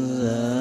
uh...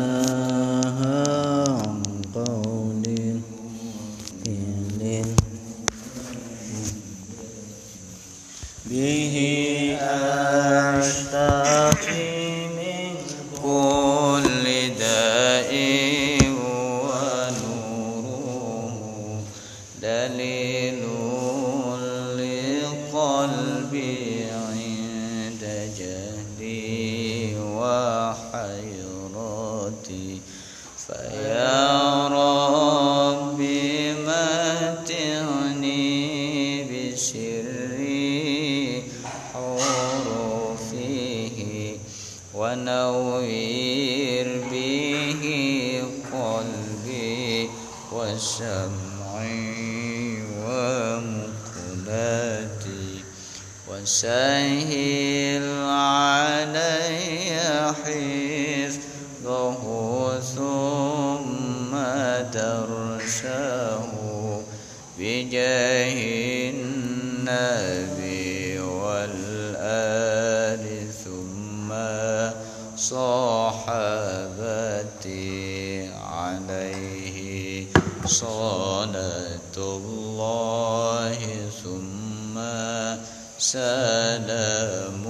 سلامه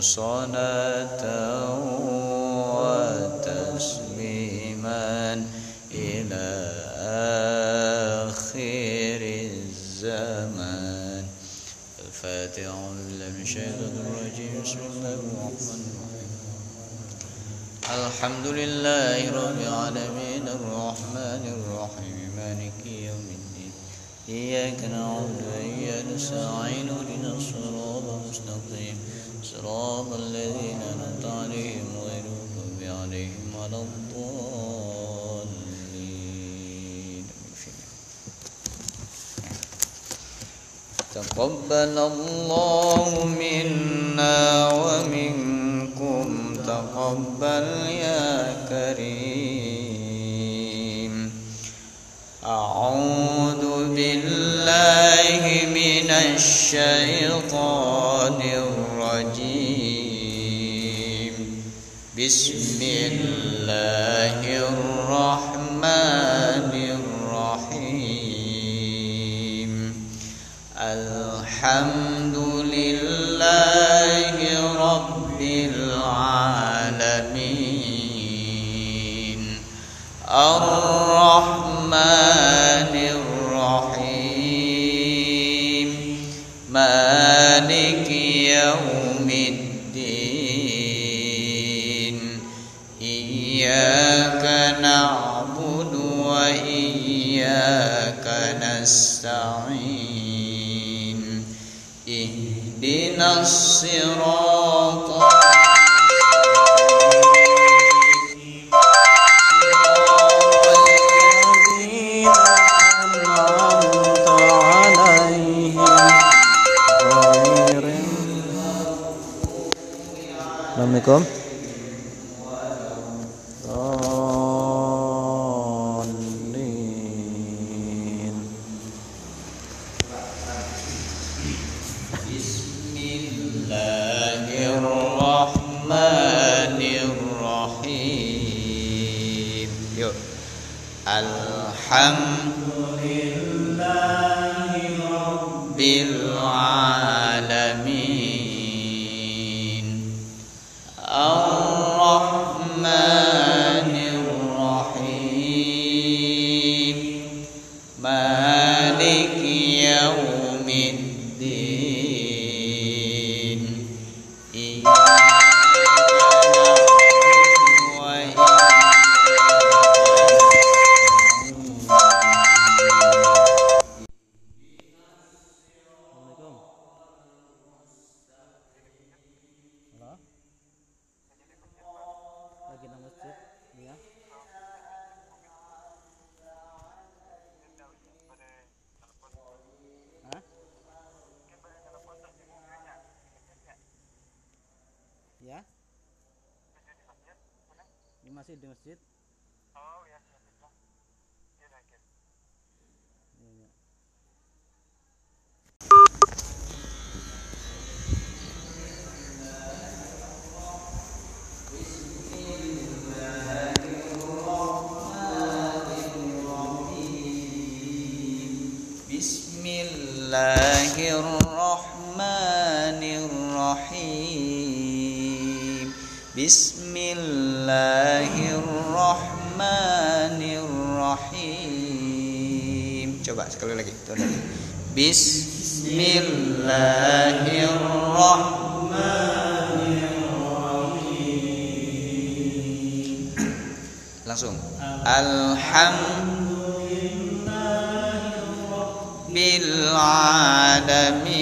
صلاة وتسليما إلى آخر الزمان الفاتحة لم الشيطان الرجيم بسم الله الرحمن الرحيم الحمد لله رب العالمين الرحمن الرحيم مالك يوم الدين إياك نعبد نستعين اهدنا الصراط المستقيم صراط الذين أنعمت عليهم غير المغضوب عليهم ولا الضالين تقبل الله منا ومنكم تقبل يا كريم أعوذ بالله الشيطان الرجيم بسم الله الرحمن الرحيم الحمد لله رب العالمين الرحمن مالك يوم الدين di masjid Bismillahirrahmanirrahim. Langsung. Alhamdulillah. alamin.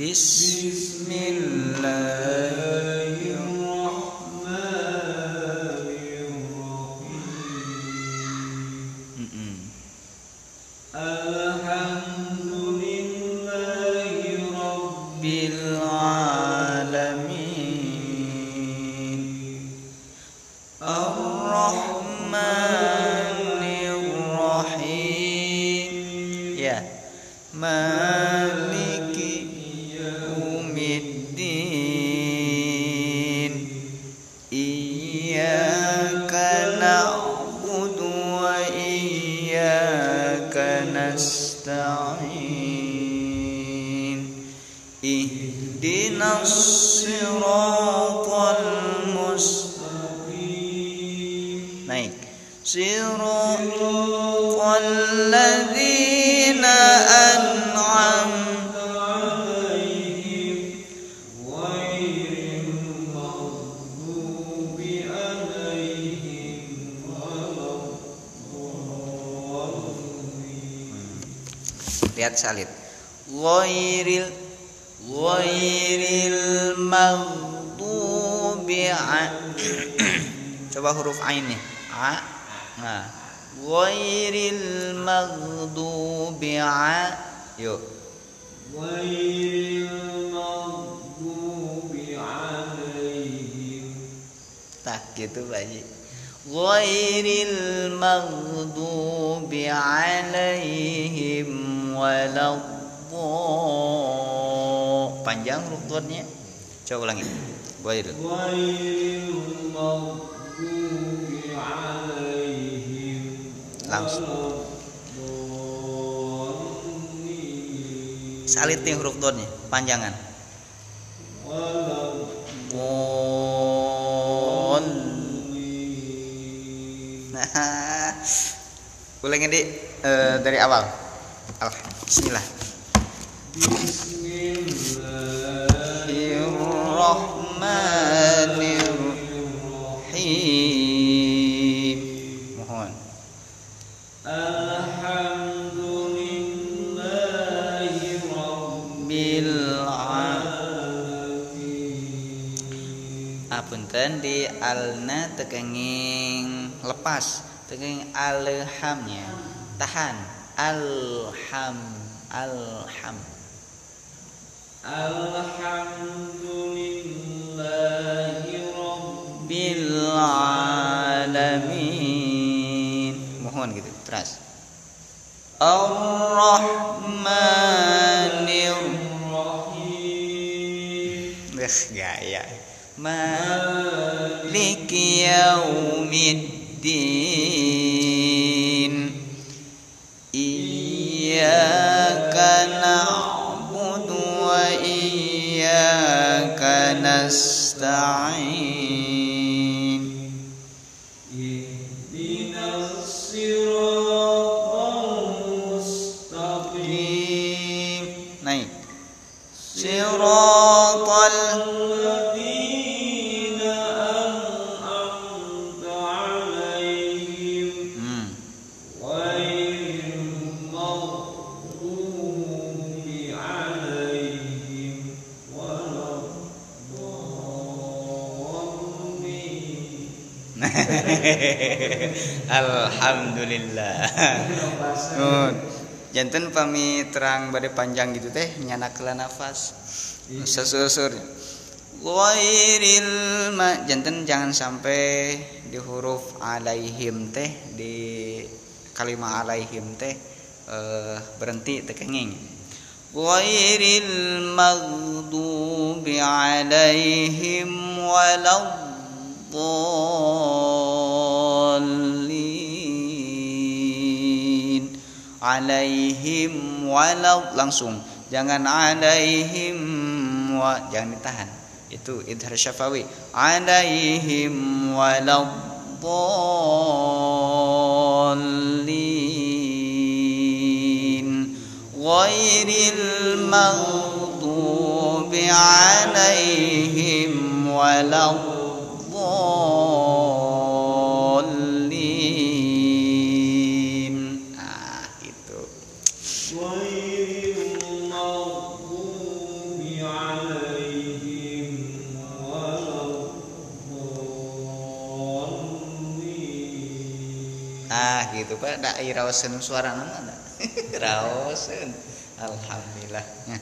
بسم الله ainnya a nah ghairil maghdubi a yuk ghairil maghdubi alaihim tak gitu Pak ghairil maghdubi alaihim waladhdallin panjang rukutnya coba ulangi ghairil ghairil langsung salit nih huruf donnya panjangan Bon. Nah, ulangi ngedi e, eh, dari awal. Al Bismillah. Bismillahirrahmanirrahim. Dan di alna tekenging lepas tekenging alhamnya tahan alham alham Alhamdulillahirobbilalamin. mohon gitu terus Allah مالك يوم الدين إياك نعبد وإياك نستعين اهدنا المستقيم نعم. صراط Alhamdulillah. Nun. Janten pami terang badai panjang gitu teh nyana kela nafas. Iya. Sesusur. Wairil ma janten jangan sampai di huruf alaihim teh di kalimat alaihim teh uh, berhenti tekenging. Wairil maghdubi alaihim walau الضالين alaihim walau langsung jangan alaihim wa jangan ditahan itu idhar syafawi alaihim walau الضالين غير المغضوب عليهم ولا الضالين Ah, itu ah, gitu, Pak, dak suara nama dak. Alhamdulillah. Ya.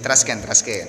Teruskan, teruskan.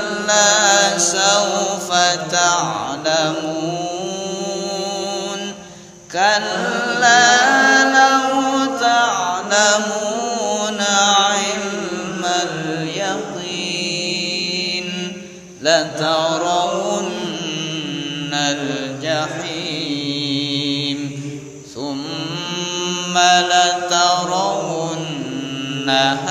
سوف تعلمون كلا لو تعلمون علم اليقين لترون الجحيم ثم لترونها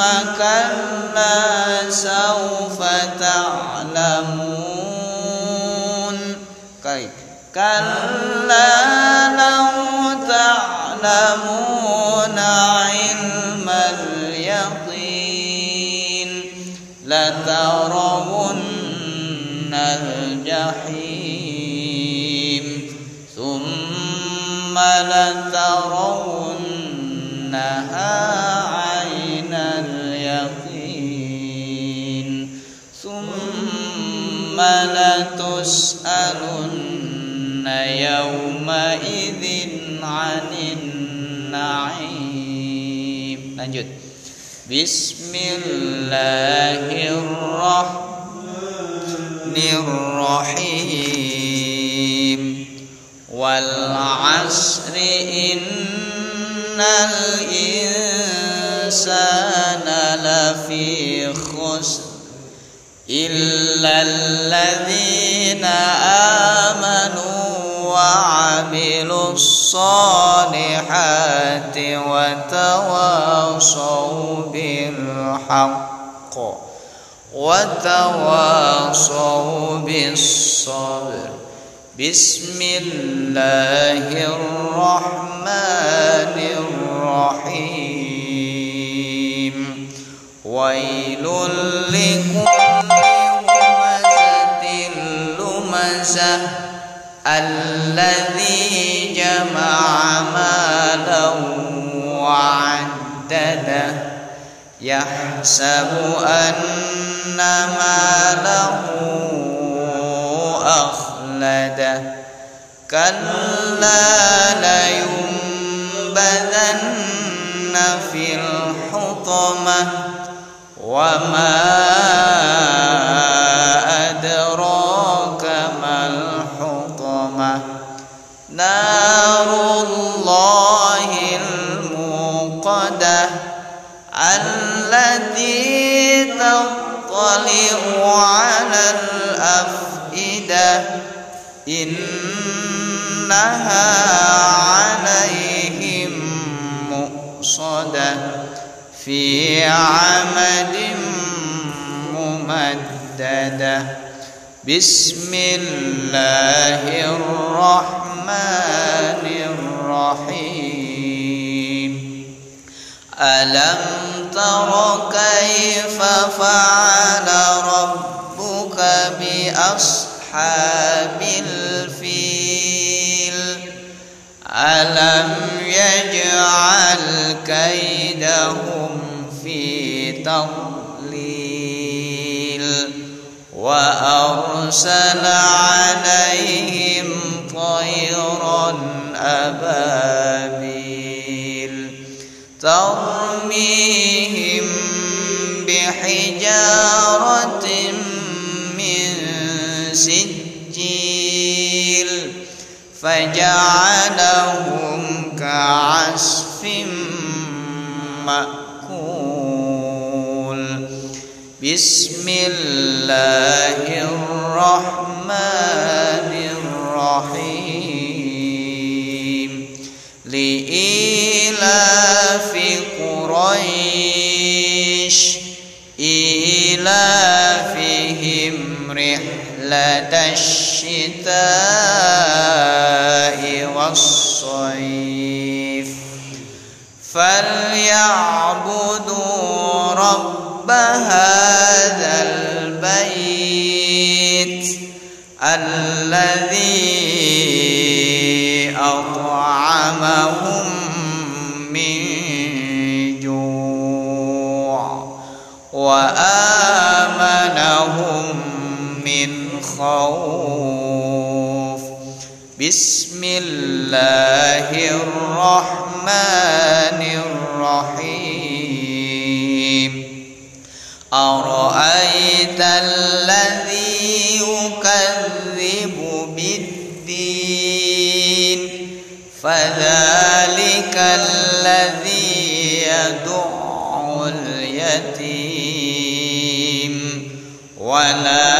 ثم كلا سوف تعلمون كلا لو تعلمون علم اليقين لترون lanjut Bismillahirrahmanirrahim wal asri innal insana lafi khusr إلا الذين آمنوا وعملوا الصالحات وتواصوا بالحق وتواصوا بالصبر بسم الله الرحمن الرحيم ويل لكل همزة لمزة الذي جمع مالا وعدده يحسب أن ماله أخلده كلا لينبذن في الحطمة وما تطلع على الأفئدة إنها عليهم مؤصدة في عمد ممددة بسم الله الرحمن الرحيم ألم تر كيف فعل ربك بأصحاب الفيل ألم يجعل كيدهم في تضليل وأرسل عليهم طيرا أبابيل ترميهم بحجارة من سجيل فجعلهم كعصف مأكول بسم الله الرحمن الرحيم لإيه إيلاف قريش إيلافهم رحلة الشتاء والصيف فليعلم خوف بسم الله الرحمن الرحيم أرأيت الذي يكذب بالدين فذلك الذي يدع اليتيم ولا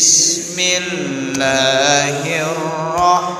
بسم الله الرحمن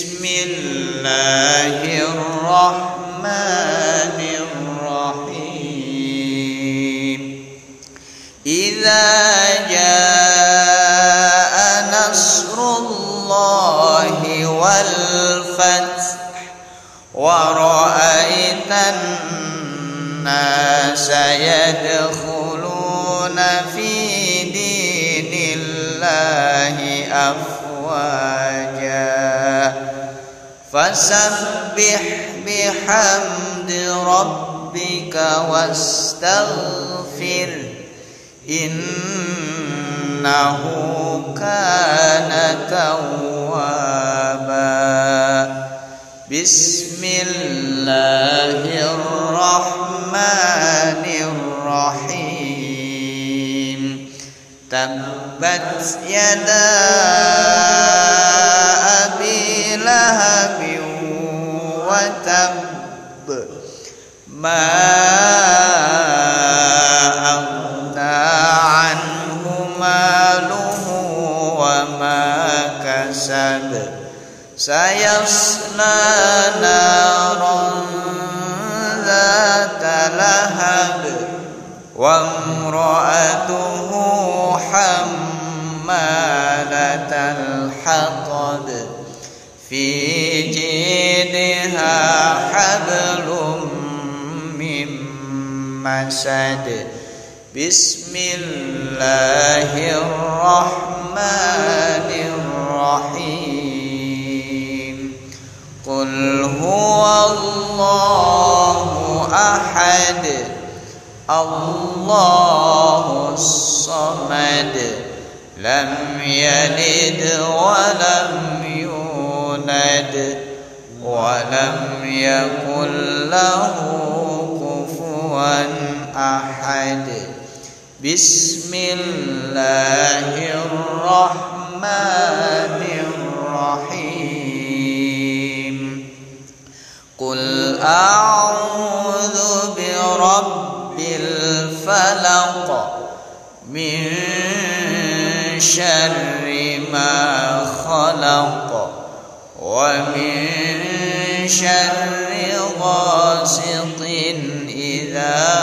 فسبح بحمد ربك واستغفر إنه كان توابا بسم الله الرحمن الرحيم تبت يداك لهب وتب ما أغنى عنه ماله وما كسب سيصلى نارا ذات لهب وامرأته حمالة الحطب في جيدها حبل من مسد بسم الله الرحمن الرحيم قل هو الله أحد الله الصمد لم يلد ولم يولد يولد ولم يكن له كفوا أحد بسم الله الرحمن الرحيم قل أعوذ برب الفلق من شر ما خلق ومن شر غاسط إذا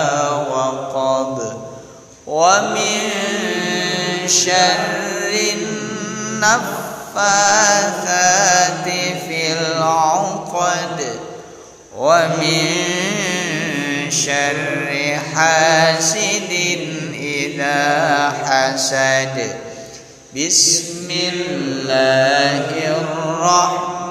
وقب ومن شر النفاثات في العقد ومن شر حاسد إذا حسد بسم الله الرحمن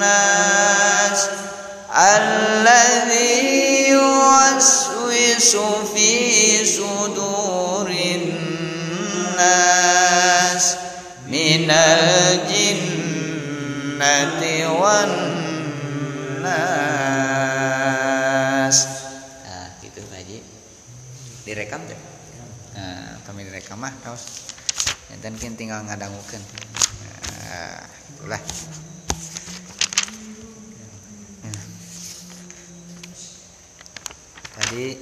الناس الذي يوسوس في صدور الناس من الجنة والناس nah itu Pak Haji direkam deh nah, kami direkam mah kaos dan tinggal ngadangukan nah, itulah jadi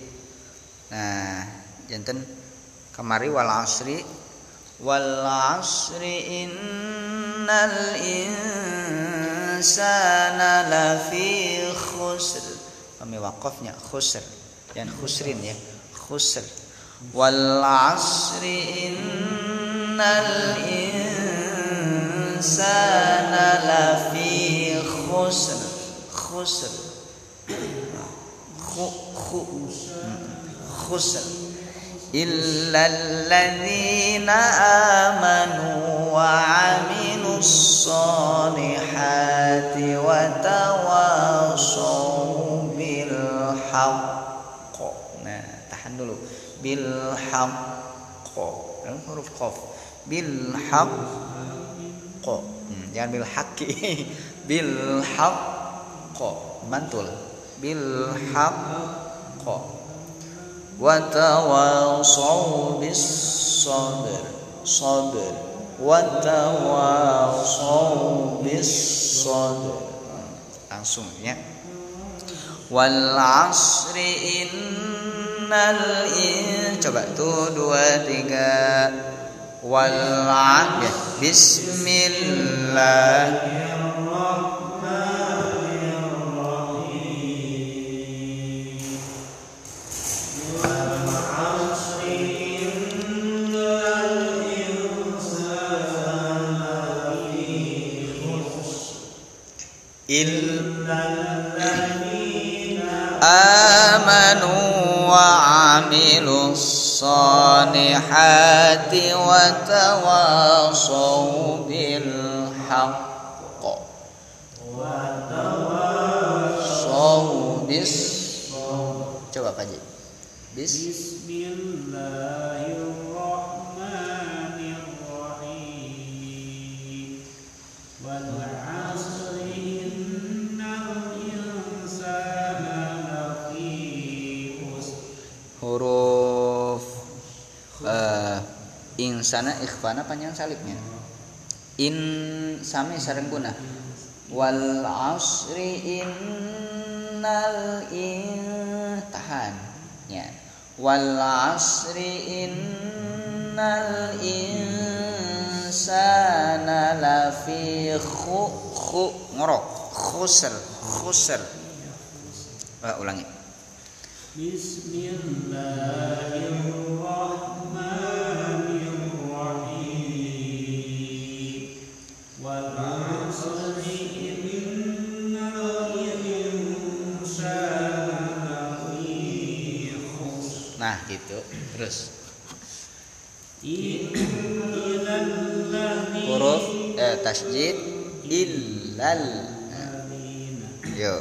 nah janten kemari wal asri wal asri innal insana lafi khusr kami wakafnya khusr dan khusrin ya khusr wal asri innal insana lafi khusr khusr خسر إلا الذين آمنوا وعملوا الصالحات وتواصوا بالحق nah tahan dulu بالحق huruf qaf بالحق jangan bilhaqi bilhaq mantul بالحق وتواصوا بالصبر صبر وتواصوا بالصبر langsung ya wal coba tuh dua tiga wal ya, bismillah amilu salihati wa tawasaw bil haqq bis coba Pak Ji insana ikhfana panjang salibnya in sami sareng guna wal asri innal in tahan ya wal asri innal insana lafi khu khu ngorok khusr khusr uh, ulangi Bismillahirrahmanirrahim gitu terus huruf eh, tasjid illal yo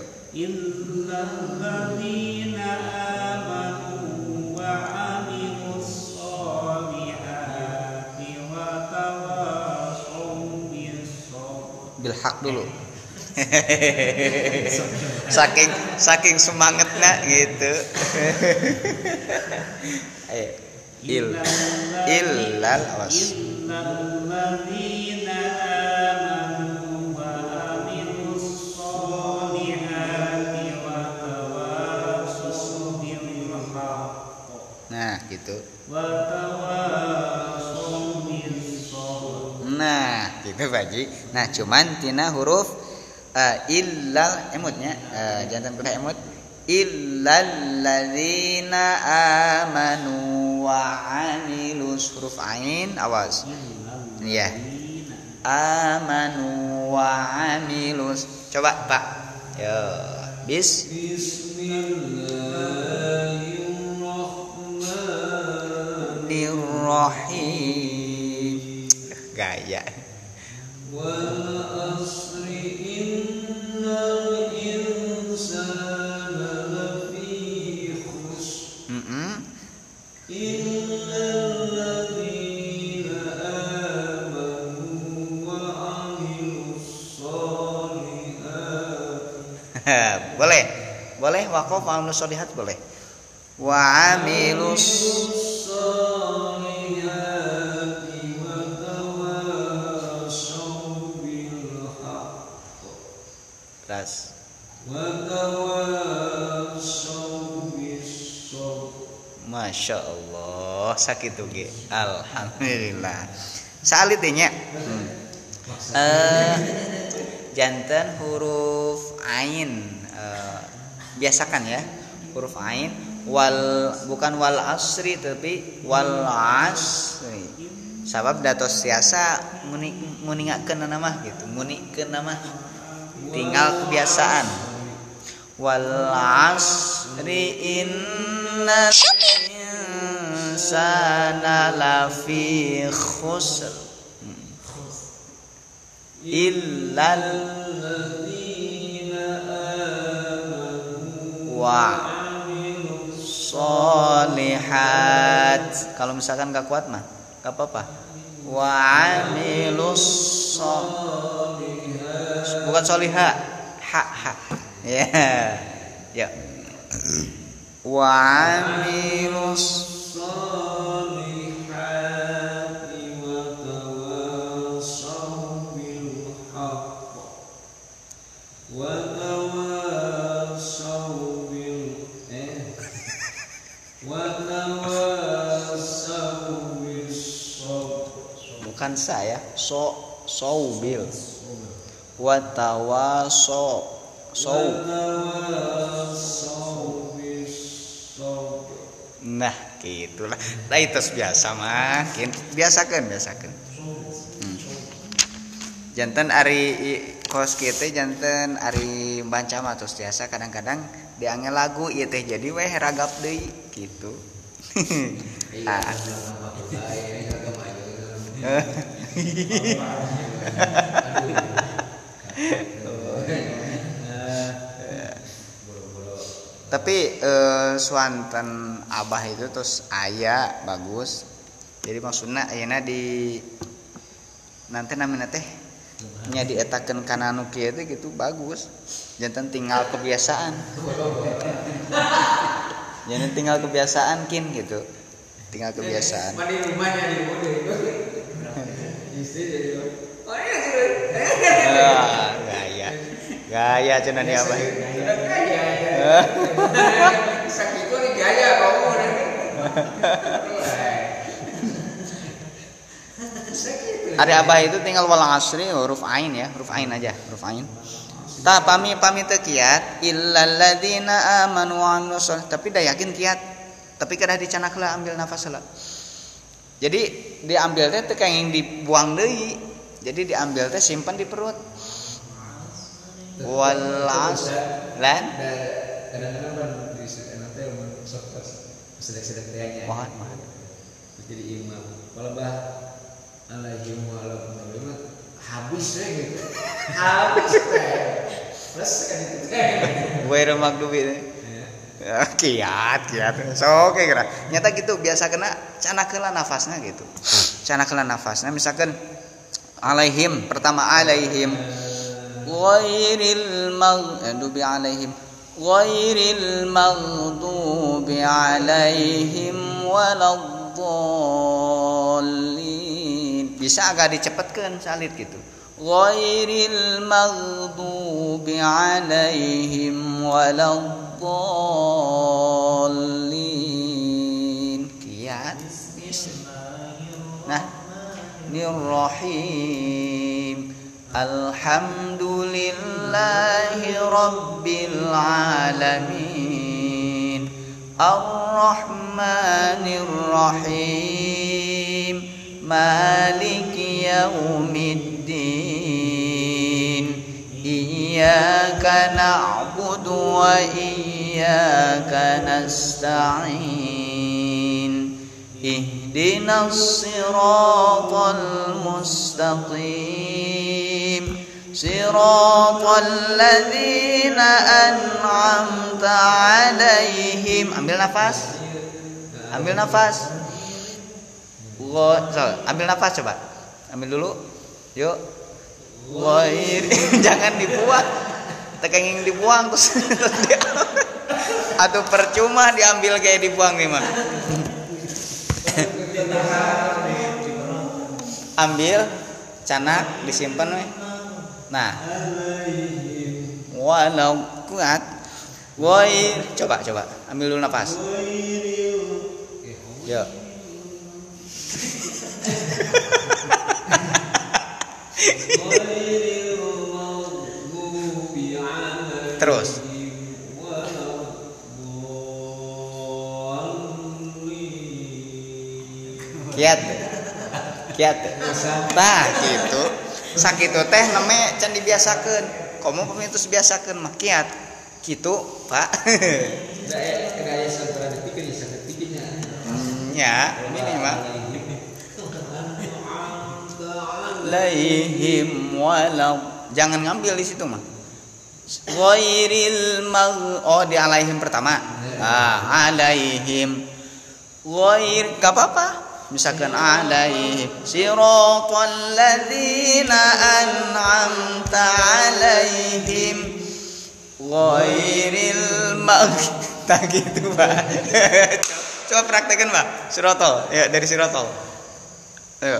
bilhak dulu saking saking semangat nah gitu eh, il illal awas nah gitu nah gitu Baji nah cuman tina huruf uh, illal emutnya uh, eh, jantan kuda emut illalladzina amanu wa amilus huruf ain awas ya amanu wa amilus coba Pak ya bis bismillahirrahmanirrahim gaya boleh wakaf amal solihat boleh wa amilus Ras. Masya Allah sakit oke Alhamdulillah salitinya hmm. uh, jantan huruf ain biasakan ya huruf ain wal bukan wal asri tapi wal asri sabab datos siasa munik nama gitu munikeun nama tinggal kebiasaan wal asri inna insana lafi khusr hmm. illal solihat kalau misalkan gak kuat mah gak apa-apa wa amilus so bukan soliha ha ha ya ya wa amilus solihat bukan saya so sobil watawa so so nah gitulah nah itu biasa makin biasakan biasakan hmm. jantan ari kos kita jantan ari baca matos biasa kadang-kadang diangin lagu iya teh jadi weh ragap deh gitu iya, ah. tapi eh, Swanten Abah itu terus ayah bagus jadi maksudnya ayahnya di nanti namanya teh nya dietakan karena nuki itu gitu bagus jantan tinggal kebiasaan jangan tinggal kebiasaan kin gitu tinggal kebiasaan gaya gaya cina nih apa gaya oh, sakit itu gaya kamu oh, iya. Ada abah itu tinggal walang asri oh, huruf ain ya, huruf ain aja, huruf ain. Ta pami pami tekiat illalladzina amanu wa Tapi dah yakin kiat. Tapi kada dicanaklah ambil nafas lah jadi diambil teh teu kenging dibuang deui jadi diambil teh simpan di perut wal lan kan di sedek mohon mohon jadi imam bah, alaihim wa alaihim ya habis deh gitu habis terus kan itu teh gue remak duit eh. kiat kiat so oke okay, kira nyata gitu biasa kena cana kela nafasnya gitu cana kela nafasnya misalkan alaihim pertama alaihim ghairil maghdubi eh, alaihim ghairil maghdubi alaihim waladdallin bisa agak dicepatkan salit gitu wairil maghdubi alaihim waladdallin الضالين كيان بسم الله الحمد لله رب العالمين الرحمن الرحيم مالك يوم الدين إياك نعبد وإياك نستعين اهدنا الصراط المستقيم صراط الذين أنعمت عليهم ambil nafas ambil nafas ambil nafas coba ambil dulu yuk Woi, jangan dibuang. Tekenging dibuang terus atau percuma diambil kayak dibuang nih mah. Ambil canak disimpan nih. Nah. Walau kuat Woi, coba coba ambil dulu nafas. Yo. Terus. Kiat. Kiat. Nah, gitu. Sakit teh neme can dibiasakan. Komo pemitus biasakan mah kiat. Gitu, Pak. Hmm, ya, minimal. alaihim walau jangan ngambil di situ mah wairil mag oh di alaihim pertama ah alaihim wair gak apa-apa misalkan alaihim siratul ladzina an'amta alaihim wairil mag tak gitu pak coba praktekin pak siratul ya dari siratul ayo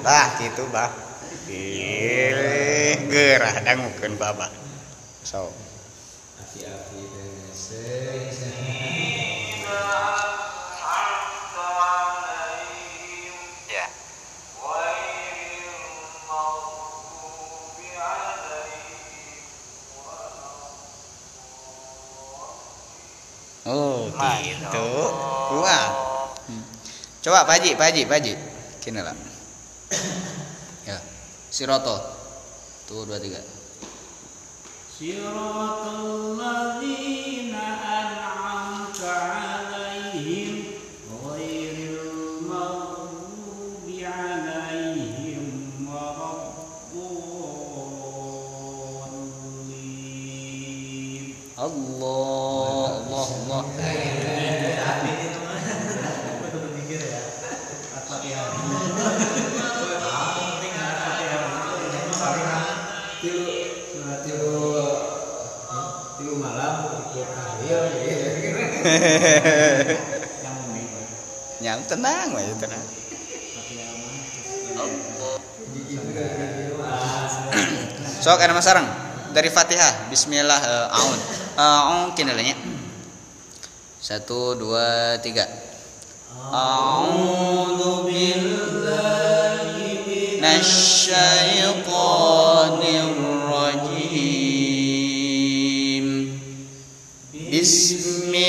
bah gitu bah pilih gerah dan mungkin baba. so ya. Oh, gitu. Wah. Hmm. Coba Pak Haji, Pak Haji, Pak Haji. Kini lah ya siroto tuh dua tiga siroto lagi Nyam tenang wae tenang. Sok ada masarang dari Fatihah Bismillah uh, aun eh, aun satu dua tiga aun بالله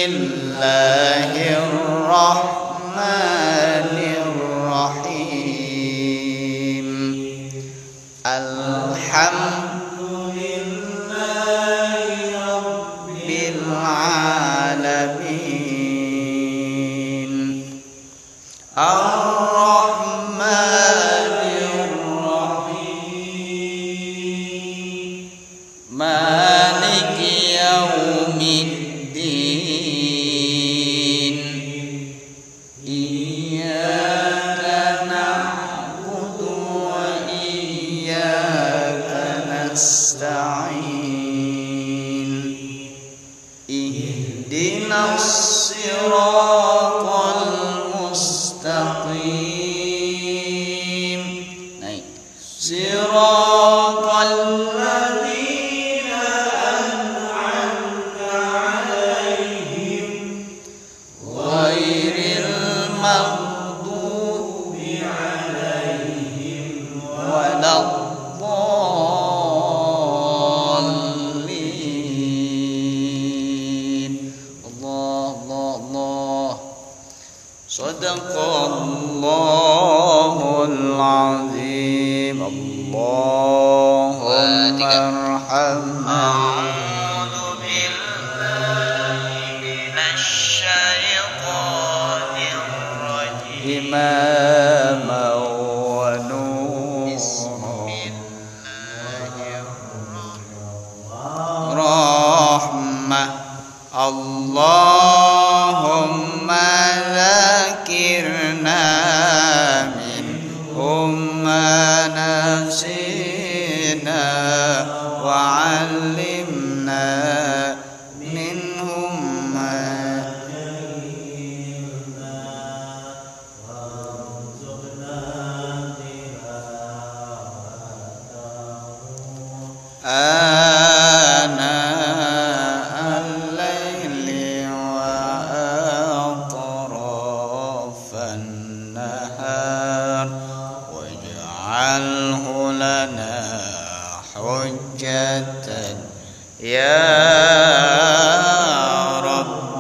الله الرحمن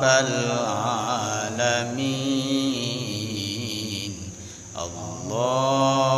رب العالمين الله